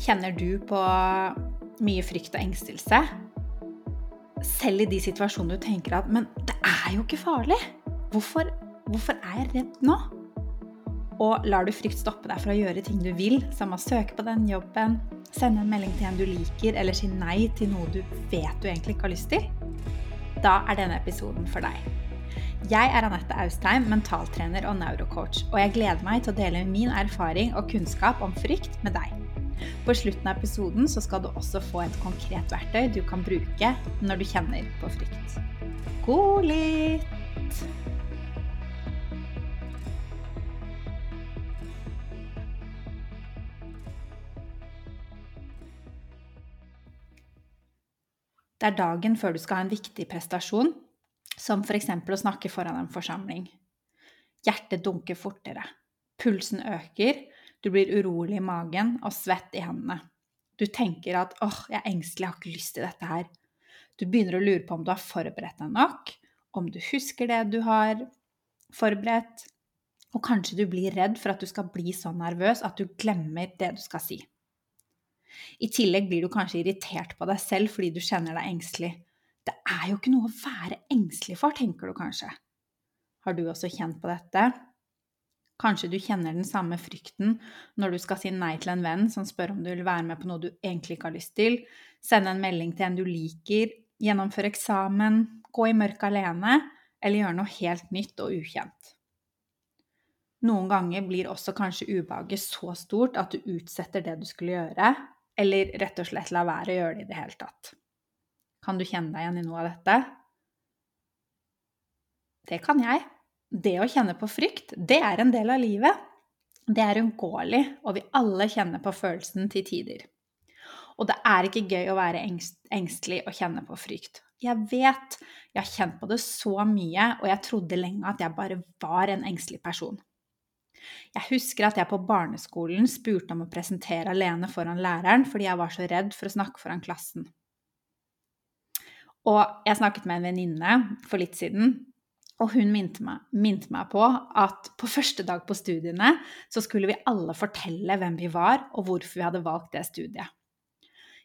Kjenner du på mye frykt og engstelse? Selv i de situasjonene du tenker at 'men det er jo ikke farlig'. Hvorfor, hvorfor er jeg redd nå? Og lar du frykt stoppe deg fra å gjøre ting du vil, som å søke på den jobben, sende en melding til en du liker, eller si nei til noe du vet du egentlig ikke har lyst til? Da er denne episoden for deg. Jeg er Anette Austheim, mentaltrener og neurocoach, og jeg gleder meg til å dele min erfaring og kunnskap om frykt med deg. På slutten av episoden så skal du også få et konkret verktøy du kan bruke når du kjenner på frykt. God litt! Det er dagen før du skal ha en viktig prestasjon, som f.eks. å snakke foran en forsamling. Hjertet dunker fortere, pulsen øker, du blir urolig i magen og svett i hendene. Du tenker at 'åh, jeg er engstelig, jeg har ikke lyst til dette her'. Du begynner å lure på om du har forberedt deg nok, om du husker det du har forberedt, og kanskje du blir redd for at du skal bli så nervøs at du glemmer det du skal si. I tillegg blir du kanskje irritert på deg selv fordi du kjenner deg engstelig. Det er jo ikke noe å være engstelig for, tenker du kanskje. Har du også kjent på dette? Kanskje du kjenner den samme frykten når du skal si nei til en venn som spør om du vil være med på noe du egentlig ikke har lyst til, sende en melding til en du liker, gjennomføre eksamen, gå i mørket alene eller gjøre noe helt nytt og ukjent. Noen ganger blir også kanskje ubehaget så stort at du utsetter det du skulle gjøre, eller rett og slett la være å gjøre det i det hele tatt. Kan du kjenne deg igjen i noe av dette? Det kan jeg. Det å kjenne på frykt, det er en del av livet. Det er uunngåelig, og vi alle kjenner på følelsen til tider. Og det er ikke gøy å være engstelig og kjenne på frykt. Jeg vet, jeg har kjent på det så mye, og jeg trodde lenge at jeg bare var en engstelig person. Jeg husker at jeg på barneskolen spurte om å presentere alene foran læreren fordi jeg var så redd for å snakke foran klassen. Og jeg snakket med en venninne for litt siden, og hun minte meg, minte meg, på at på første dag på studiene så skulle vi alle fortelle hvem vi var, og hvorfor vi hadde valgt det studiet.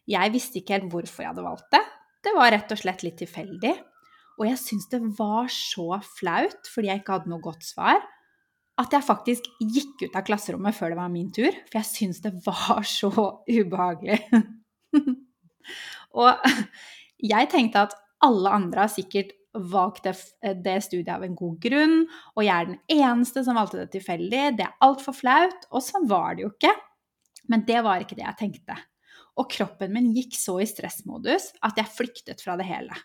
Jeg visste ikke helt hvorfor jeg hadde valgt det. Det var rett og slett litt tilfeldig. Og jeg syntes det var så flaut fordi jeg ikke hadde noe godt svar, at jeg faktisk gikk ut av klasserommet før det var min tur, for jeg syntes det var så ubehagelig. og jeg tenkte at alle andre har sikkert valgt det, det, studiet av en god grunn, og jeg er den eneste som valgte det tilfeldig. Det er altfor flaut, og sånn var det jo ikke. Men det var ikke det jeg tenkte. Og kroppen min gikk så i stressmodus at jeg flyktet fra det hele.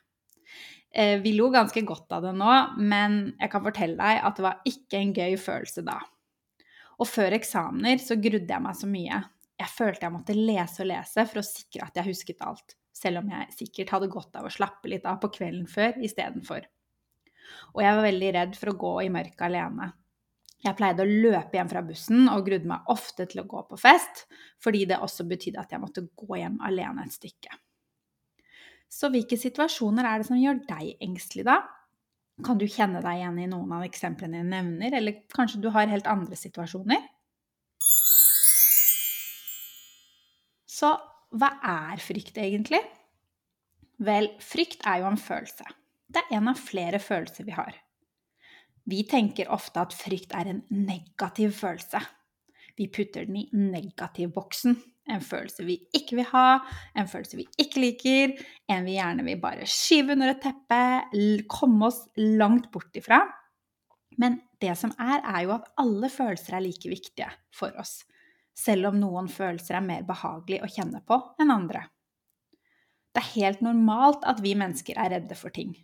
Eh, vi lo ganske godt av det nå, men jeg kan fortelle deg at det var ikke en gøy følelse da. Og før eksamener så grudde jeg meg så mye. Jeg følte jeg måtte lese og lese for å sikre at jeg husket alt, selv om jeg sikkert hadde godt av å slappe litt av på kvelden før istedenfor. Og jeg var veldig redd for å gå i mørket alene. Jeg pleide å løpe hjem fra bussen og grudde meg ofte til å gå på fest, fordi det også betydde at jeg måtte gå hjem alene et stykke. Så hvilke situasjoner er det som gjør deg engstelig, da? Kan du kjenne deg igjen i noen av eksemplene jeg nevner, eller kanskje du har helt andre situasjoner? Så hva er frykt egentlig? Vel, frykt er jo en følelse. Det er en av flere følelser vi har. Vi tenker ofte at frykt er en negativ følelse. Vi putter den i negativboksen. En følelse vi ikke vil ha, en følelse vi ikke liker, en vi gjerne vil bare skyve under et teppe, komme oss langt bort ifra. Men det som er, er jo at alle følelser er like viktige for oss, selv om noen følelser er mer behagelig å kjenne på enn andre. Det er helt normalt at vi mennesker er redde for ting.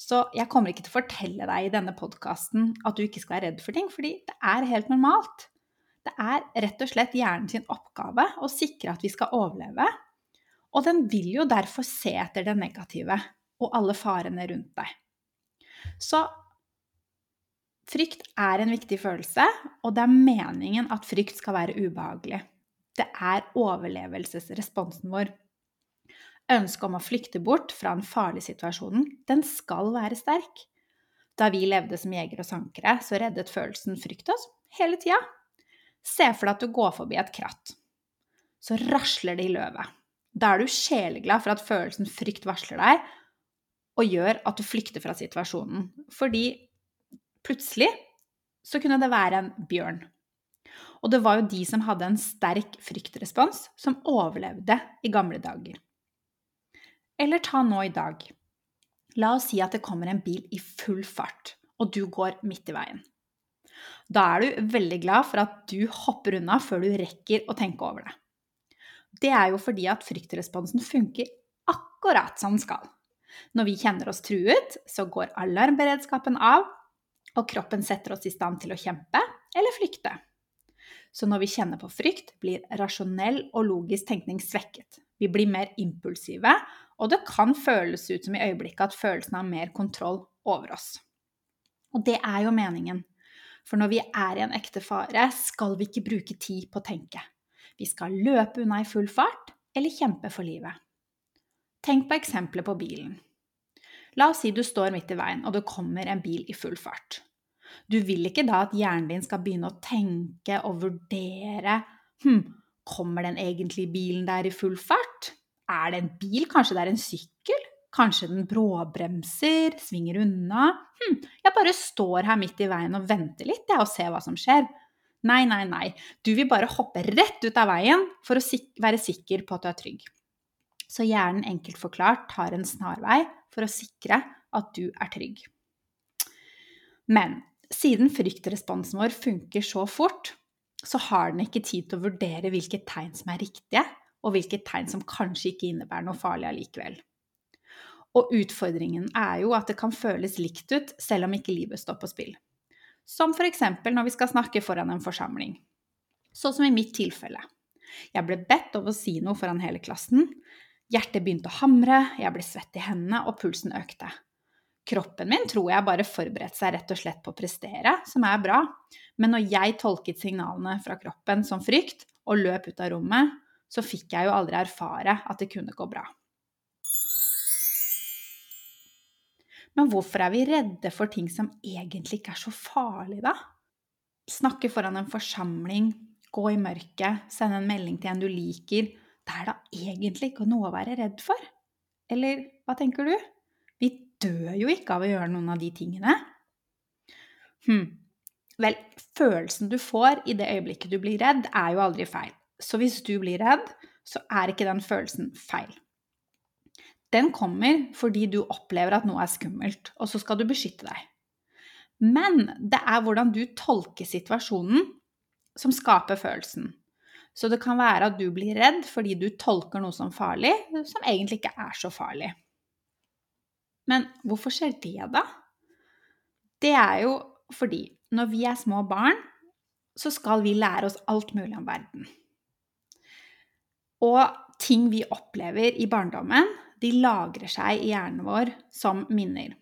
Så jeg kommer ikke til å fortelle deg i denne podkasten at du ikke skal være redd for ting, fordi det er helt normalt. Det er rett og slett hjernen sin oppgave å sikre at vi skal overleve, og den vil jo derfor se etter det negative og alle farene rundt deg. Så frykt er en viktig følelse, og det er meningen at frykt skal være ubehagelig. Det er overlevelsesresponsen vår. Ønsket om å flykte bort fra en farlig situasjon, den skal være sterk. Da vi levde som jegere og sankere, så reddet følelsen frykt oss hele tida. Se for deg at du går forbi et kratt. så rasler det i løvet. Da er du sjeleglad for at følelsen frykt varsler deg, og gjør at du flykter fra situasjonen. Fordi plutselig så kunne det være en bjørn. Og det var jo de som hadde en sterk fryktrespons, som overlevde i gamle dager. Eller ta nå i dag. La oss si at det kommer en bil i full fart, og du går midt i veien. Da er du veldig glad for at du hopper unna før du rekker å tenke over det. Det er jo fordi at fryktresponsen funker akkurat som den skal. Når vi kjenner oss truet, så går alarmberedskapen av, og kroppen setter oss i stand til å kjempe eller flykte. Så når vi kjenner på frykt, blir rasjonell og logisk tenkning svekket. Vi blir mer impulsive, og det kan føles ut som i øyeblikket at følelsen har mer kontroll over oss. Og det er jo meningen. For når vi er i en ekte fare, skal vi ikke bruke tid på å tenke. Vi skal løpe unna i full fart eller kjempe for livet. Tenk på eksempelet på bilen. La oss si du står midt i veien, og det kommer en bil i full fart. Du vil ikke da at hjernen din skal begynne å tenke og vurdere Hm, kommer den egentlige bilen der i full fart? Er det en bil? Kanskje det er en sykkel? Kanskje den bråbremser, svinger unna? Hm, jeg bare står her midt i veien og venter litt, jeg, og ser hva som skjer. Nei, nei, nei. Du vil bare hoppe rett ut av veien for å være sikker på at du er trygg. Så hjernen enkelt forklart tar en snarvei for å sikre at du er trygg. Men siden fryktresponsen vår funker så fort, så har den ikke tid til å vurdere hvilke tegn som er riktige, og hvilke tegn som kanskje ikke innebærer noe farlig allikevel. Og utfordringen er jo at det kan føles likt ut selv om ikke livet står på spill. Som f.eks. når vi skal snakke foran en forsamling. Sånn som i mitt tilfelle. Jeg ble bedt om å si noe foran hele klassen. Hjertet begynte å hamre, jeg ble svett i hendene, og pulsen økte. Kroppen min tror jeg bare forberedte seg rett og slett på å prestere, som er bra. Men når jeg tolket signalene fra kroppen som frykt, og løp ut av rommet, så fikk jeg jo aldri erfare at det kunne gå bra. Men hvorfor er vi redde for ting som egentlig ikke er så farlig, da? Snakke foran en forsamling, gå i mørket, sende en melding til en du liker. Det er da egentlig ikke noe å være redd for? Eller hva tenker du? Vi dør jo ikke av å gjøre noen av de tingene. Hm. Vel, følelsen du får i det øyeblikket du blir redd, er jo aldri feil. Så hvis du blir redd, så er ikke den følelsen feil den kommer fordi du opplever at noe er skummelt, og så skal du beskytte deg. Men det er hvordan du tolker situasjonen som skaper følelsen. Så det kan være at du blir redd fordi du tolker noe som farlig, som egentlig ikke er så farlig. Men hvorfor skjer det, da? Det er jo fordi når vi er små barn, så skal vi lære oss alt mulig om verden. Og ting vi opplever i barndommen, de lagrer seg i hjernen vår som minner.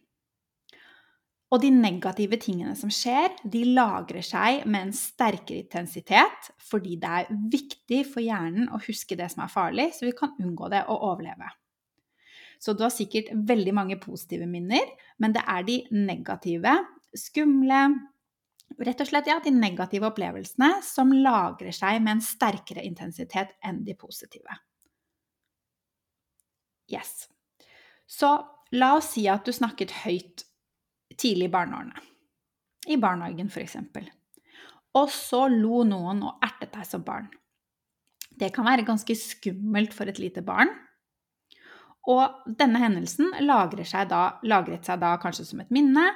Og de negative tingene som skjer, de lagrer seg med en sterkere intensitet fordi det er viktig for hjernen å huske det som er farlig, så vi kan unngå det og overleve. Så du har sikkert veldig mange positive minner, men det er de negative, skumle Rett og slett, ja, de negative opplevelsene som lagrer seg med en sterkere intensitet enn de positive. Yes. Så la oss si at du snakket høyt tidlig i barneårene. I barnehagen, f.eks. Og så lo noen og ertet deg som barn. Det kan være ganske skummelt for et lite barn. Og denne hendelsen seg da, lagret seg da kanskje som et minne.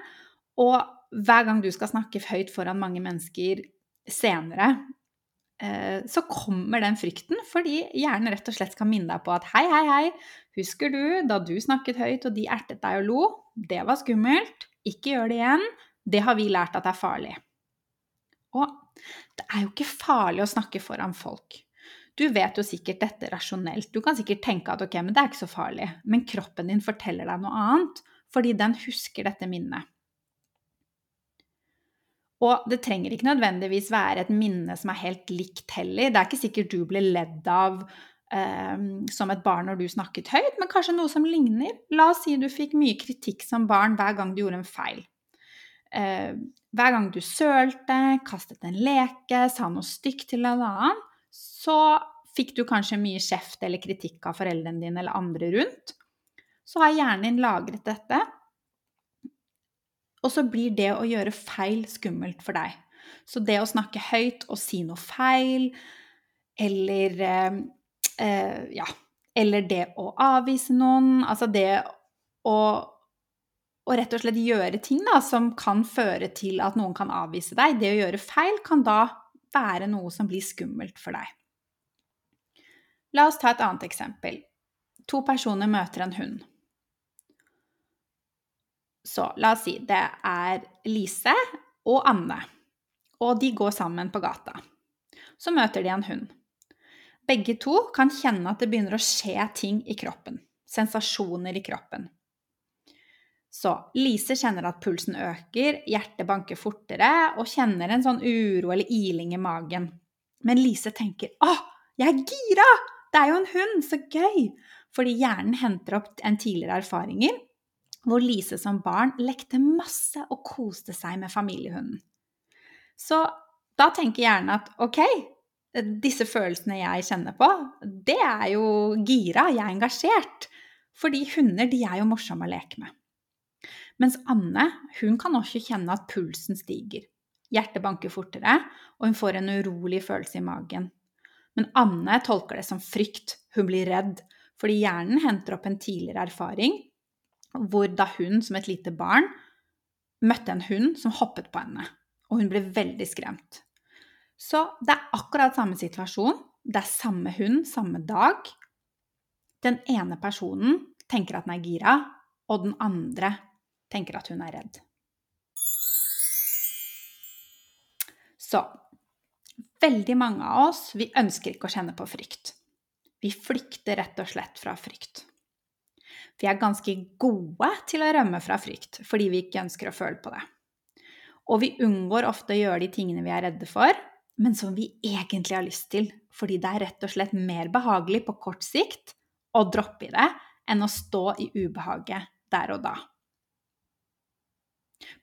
Og hver gang du skal snakke høyt foran mange mennesker senere, Eh, så kommer den frykten fordi hjernen rett og slett skal minne deg på at hei, hei, hei, husker du da du snakket høyt og de ertet deg og lo? Det var skummelt. Ikke gjør det igjen. Det har vi lært at er farlig. Og det er jo ikke farlig å snakke foran folk. Du vet jo sikkert dette rasjonelt. Du kan sikkert tenke at ok, men det er ikke så farlig. Men kroppen din forteller deg noe annet, fordi den husker dette minnet. Og det trenger ikke nødvendigvis være et minne som er helt likt heller. Det er ikke sikkert du ble ledd av som et barn når du snakket høyt, men kanskje noe som ligner. La oss si du fikk mye kritikk som barn hver gang du gjorde en feil. Uh, hver gang du sølte, kastet en leke, sa noe stygt til en annen, så fikk du kanskje mye kjeft eller kritikk av foreldrene dine eller andre rundt, så har hjernen din lagret dette. Og så blir det å gjøre feil skummelt for deg. Så det å snakke høyt og si noe feil, eller eh, Ja, eller det å avvise noen, altså det å, å rett og slett gjøre ting da, som kan føre til at noen kan avvise deg, det å gjøre feil, kan da være noe som blir skummelt for deg. La oss ta et annet eksempel. To personer møter en hund. Så la oss si det er Lise og Anne, og de går sammen på gata. Så møter de en hund. Begge to kan kjenne at det begynner å skje ting i kroppen. Sensasjoner i kroppen. Så Lise kjenner at pulsen øker, hjertet banker fortere og kjenner en sånn uro eller iling i magen. Men Lise tenker 'Å, jeg er gira! Det er jo en hund! Så gøy!' Fordi hjernen henter opp en tidligere erfaringer hvor Lise som barn lekte masse og koste seg med familiehunden. Så da tenker hjernen at ok, disse følelsene jeg kjenner på, det er jo gira, jeg er engasjert. Fordi hunder, de er jo morsomme å leke med. Mens Anne, hun kan også kjenne at pulsen stiger. Hjertet banker fortere, og hun får en urolig følelse i magen. Men Anne tolker det som frykt. Hun blir redd. Fordi hjernen henter opp en tidligere erfaring hvor da hun som et lite barn møtte en hund som hoppet på henne. Og hun ble veldig skremt. Så det er akkurat samme situasjon. Det er samme hund, samme dag. Den ene personen tenker at den er gira, og den andre tenker at hun er redd. Så veldig mange av oss, vi ønsker ikke å kjenne på frykt. Vi flykter rett og slett fra frykt. Vi er ganske gode til å rømme fra frykt fordi vi ikke ønsker å føle på det. Og vi unngår ofte å gjøre de tingene vi er redde for, men som vi egentlig har lyst til, fordi det er rett og slett mer behagelig på kort sikt å droppe i det enn å stå i ubehaget der og da.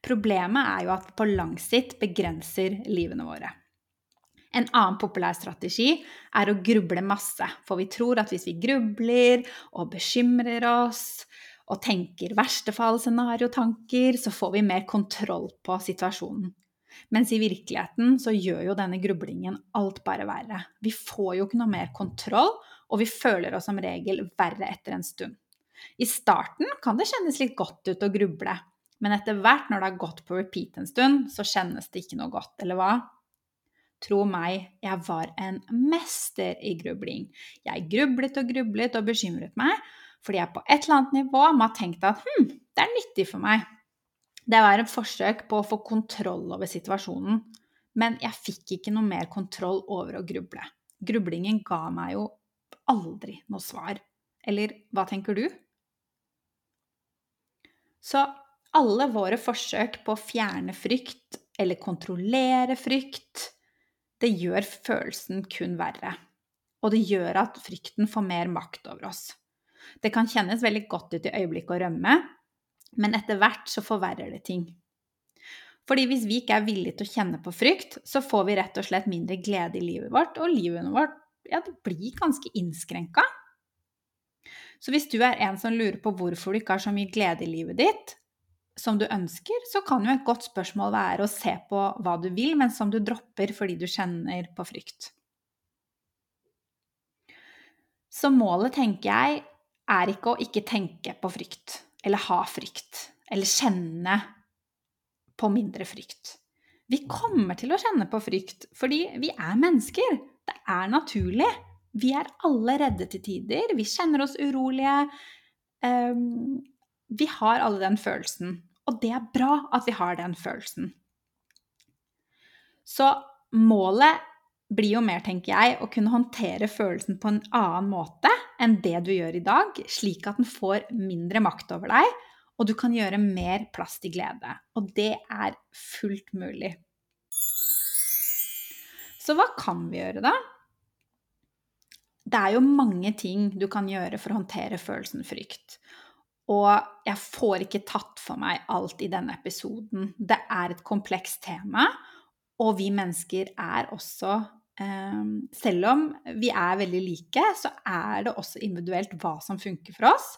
Problemet er jo at på lang sikt begrenser livene våre. En annen populær strategi er å gruble masse, for vi tror at hvis vi grubler og bekymrer oss og tenker verstefall-scenariotanker, så får vi mer kontroll på situasjonen. Mens i virkeligheten så gjør jo denne grublingen alt bare verre. Vi får jo ikke noe mer kontroll, og vi føler oss som regel verre etter en stund. I starten kan det kjennes litt godt ut å gruble, men etter hvert når det har gått på repeat en stund, så kjennes det ikke noe godt, eller hva? Tro meg, jeg var en mester i grubling. Jeg grublet og grublet og bekymret meg, fordi jeg på et eller annet nivå må ha tenkt at hm, det er nyttig for meg. Det var et forsøk på å få kontroll over situasjonen, men jeg fikk ikke noe mer kontroll over å gruble. Grublingen ga meg jo aldri noe svar. Eller hva tenker du? Så alle våre forsøk på å fjerne frykt eller kontrollere frykt det gjør følelsen kun verre. Og det gjør at frykten får mer makt over oss. Det kan kjennes veldig godt ut i øyeblikket å rømme, men etter hvert så forverrer det ting. Fordi hvis vi ikke er villige til å kjenne på frykt, så får vi rett og slett mindre glede i livet vårt, og livet vårt ja, det blir ganske innskrenka. Så hvis du er en som lurer på hvorfor du ikke har så mye glede i livet ditt, som du ønsker, så kan jo et godt spørsmål være å se på hva du vil, men som du dropper fordi du kjenner på frykt. Så målet, tenker jeg, er ikke å ikke tenke på frykt, eller ha frykt, eller kjenne på mindre frykt. Vi kommer til å kjenne på frykt fordi vi er mennesker. Det er naturlig. Vi er alle redde til tider. Vi kjenner oss urolige. Um, vi har alle den følelsen. Og det er bra at vi har den følelsen. Så målet blir jo mer, tenker jeg, å kunne håndtere følelsen på en annen måte enn det du gjør i dag, slik at den får mindre makt over deg, og du kan gjøre mer plass til glede. Og det er fullt mulig. Så hva kan vi gjøre, da? Det er jo mange ting du kan gjøre for å håndtere følelsen frykt. Og jeg får ikke tatt for meg alt i denne episoden. Det er et komplekst tema, og vi mennesker er også selv om vi er veldig like, så er det også individuelt hva som funker for oss.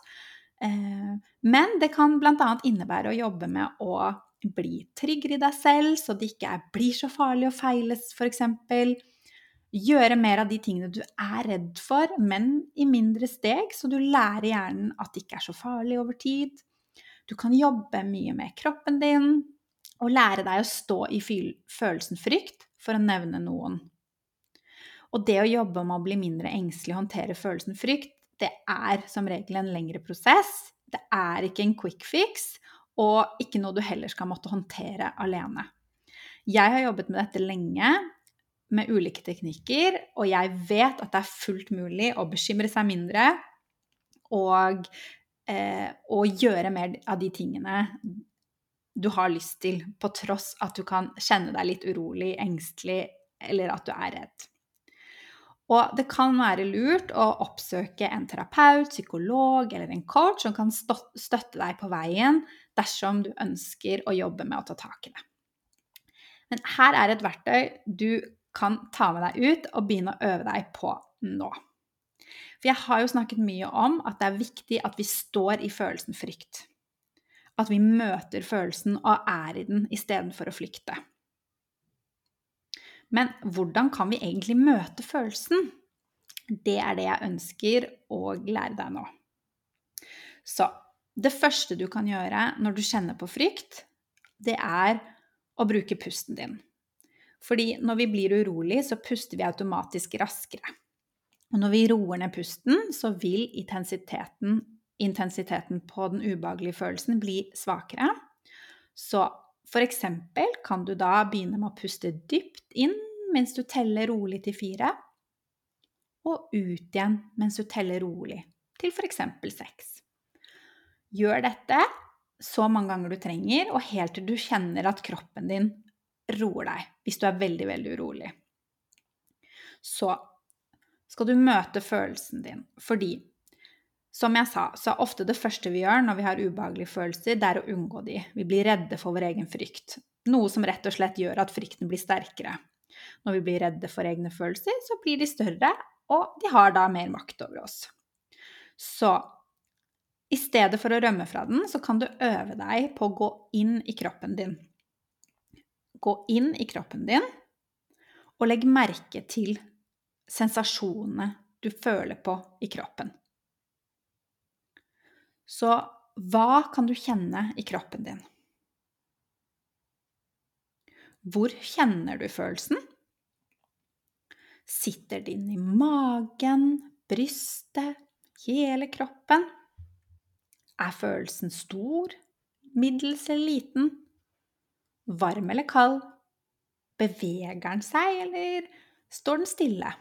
Ehm, men det kan bl.a. innebære å jobbe med å bli tryggere i deg selv, så det ikke blir så farlig å feile, f.eks. Gjøre mer av de tingene du er redd for, men i mindre steg, så du lærer hjernen at det ikke er så farlig over tid. Du kan jobbe mye med kroppen din og lære deg å stå i følelsen frykt, for å nevne noen. Og det å jobbe med å bli mindre engstelig og håndtere følelsen frykt, det er som regel en lengre prosess. Det er ikke en quick fix, og ikke noe du heller skal måtte håndtere alene. Jeg har jobbet med dette lenge, med ulike teknikker, og jeg vet at det er fullt mulig å bekymre seg mindre og, eh, og gjøre mer av de tingene du har lyst til, på tross at du kan kjenne deg litt urolig, engstelig, eller at du er redd. Og det kan være lurt å oppsøke en terapeut, psykolog eller en coach som kan støtte deg på veien dersom du ønsker å jobbe med å ta tak i det. Men her er et verktøy du kan ta med deg ut og begynne å øve deg på nå. For jeg har jo snakket mye om at det er viktig at vi står i følelsen frykt. At vi møter følelsen og er i den istedenfor å flykte. Men hvordan kan vi egentlig møte følelsen? Det er det jeg ønsker å lære deg nå. Så det første du kan gjøre når du kjenner på frykt, det er å bruke pusten din. Fordi når vi blir urolig, så puster vi automatisk raskere. Og når vi roer ned pusten, så vil intensiteten, intensiteten på den ubehagelige følelsen bli svakere. Så eksempel kan du da begynne med å puste dypt inn mens du teller rolig til fire, og ut igjen mens du teller rolig til f.eks. seks. Gjør dette så mange ganger du trenger, og helt til du kjenner at kroppen din roer deg hvis du er veldig, veldig urolig. Så skal du møte følelsen din, fordi som jeg sa, så er ofte det første vi gjør når vi har ubehagelige følelser, det er å unngå de. Vi blir redde for vår egen frykt. Noe som rett og slett gjør at frykten blir sterkere. Når vi blir redde for egne følelser, så blir de større, og de har da mer makt over oss. Så i stedet for å rømme fra den, så kan du øve deg på å gå inn i kroppen din. Gå inn i kroppen din, og legg merke til sensasjonene du føler på i kroppen. Så hva kan du kjenne i kroppen din? Hvor kjenner du følelsen? Sitter den i magen, brystet, hele kroppen? Er følelsen stor, middels eller liten? Varm eller kald? Beveger den seg, eller står den stille?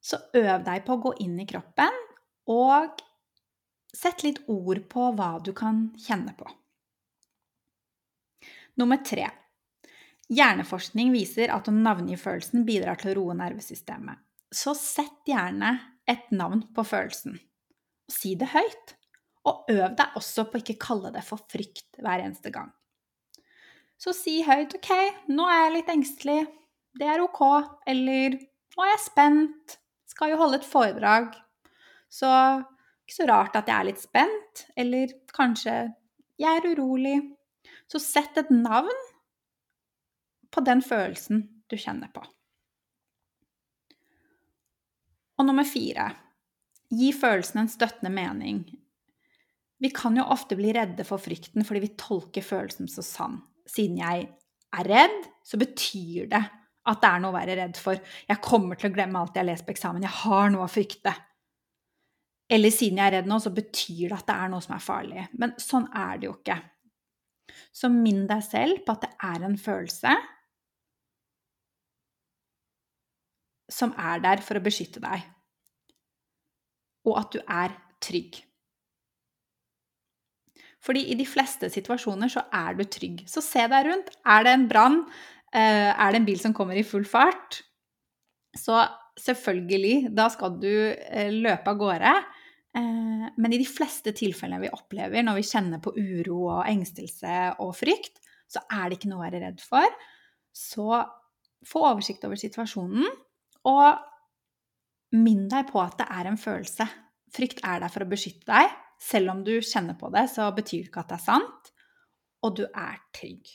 Så øv deg på å gå inn i kroppen, og sett litt ord på hva du kan kjenne på. Nummer tre Hjerneforskning viser at å navngi følelsen bidrar til å roe nervesystemet. Så sett gjerne et navn på følelsen. Og si det høyt. Og øv deg også på å ikke kalle det for frykt hver eneste gang. Så si høyt 'OK, nå er jeg litt engstelig. Det er OK.' Eller 'Nå er jeg spent. Skal jo holde et foredrag.' Så ikke så rart at jeg er litt spent. Eller kanskje 'Jeg er urolig'. Så sett et navn på den følelsen du kjenner på. Og nummer fire gi følelsen en støttende mening. Vi kan jo ofte bli redde for frykten fordi vi tolker følelsen så sann. Siden jeg er redd, så betyr det at det er noe å være redd for. Jeg kommer til å glemme alt jeg har lest på eksamen. Jeg har noe å frykte. Eller siden jeg er redd nå, så betyr det at det er noe som er farlig. Men sånn er det jo ikke. Så minn deg selv på at det er en følelse, som er der for å beskytte deg, og at du er trygg. Fordi i de fleste situasjoner så er du trygg. Så se deg rundt. Er det en brann? Eh, er det en bil som kommer i full fart? Så selvfølgelig, da skal du eh, løpe av gårde. Eh, men i de fleste tilfellene vi opplever når vi kjenner på uro og engstelse og frykt, så er det ikke noe å være redd for. Så få oversikt over situasjonen, og minn deg på at det er en følelse. Frykt er der for å beskytte deg. Selv om du kjenner på det, så betyr det ikke at det er sant. Og du er trygg.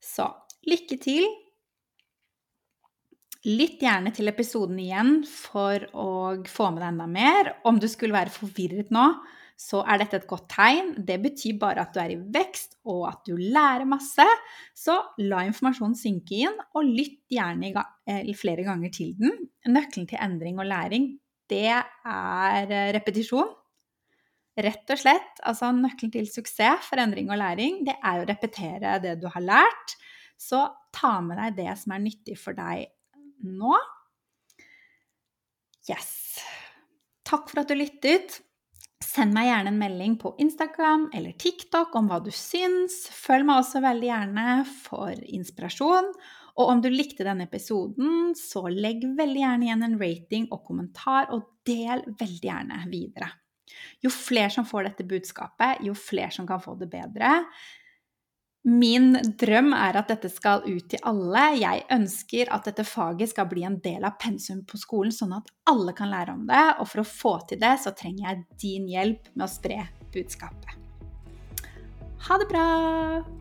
Så lykke til. Lytt gjerne til episoden igjen for å få med deg enda mer. Om du skulle være forvirret nå, så er dette et godt tegn. Det betyr bare at du er i vekst, og at du lærer masse. Så la informasjonen synke inn, og lytt gjerne flere ganger til den. Nøkkelen til endring og læring, det er eh, repetisjon. Rett og slett. Altså nøkkelen til suksess for endring og læring, det er å repetere det du har lært. Så ta med deg det som er nyttig for deg nå. Yes. Takk for at du lyttet. Send meg gjerne en melding på Instagram eller TikTok om hva du syns. Følg meg også veldig gjerne for inspirasjon. Og om du likte denne episoden, så legg veldig gjerne igjen en rating og kommentar, og del veldig gjerne videre. Jo flere som får dette budskapet, jo flere som kan få det bedre. Min drøm er at dette skal ut til alle. Jeg ønsker at dette faget skal bli en del av pensum på skolen, sånn at alle kan lære om det. Og for å få til det, så trenger jeg din hjelp med å spre budskapet. Ha det bra!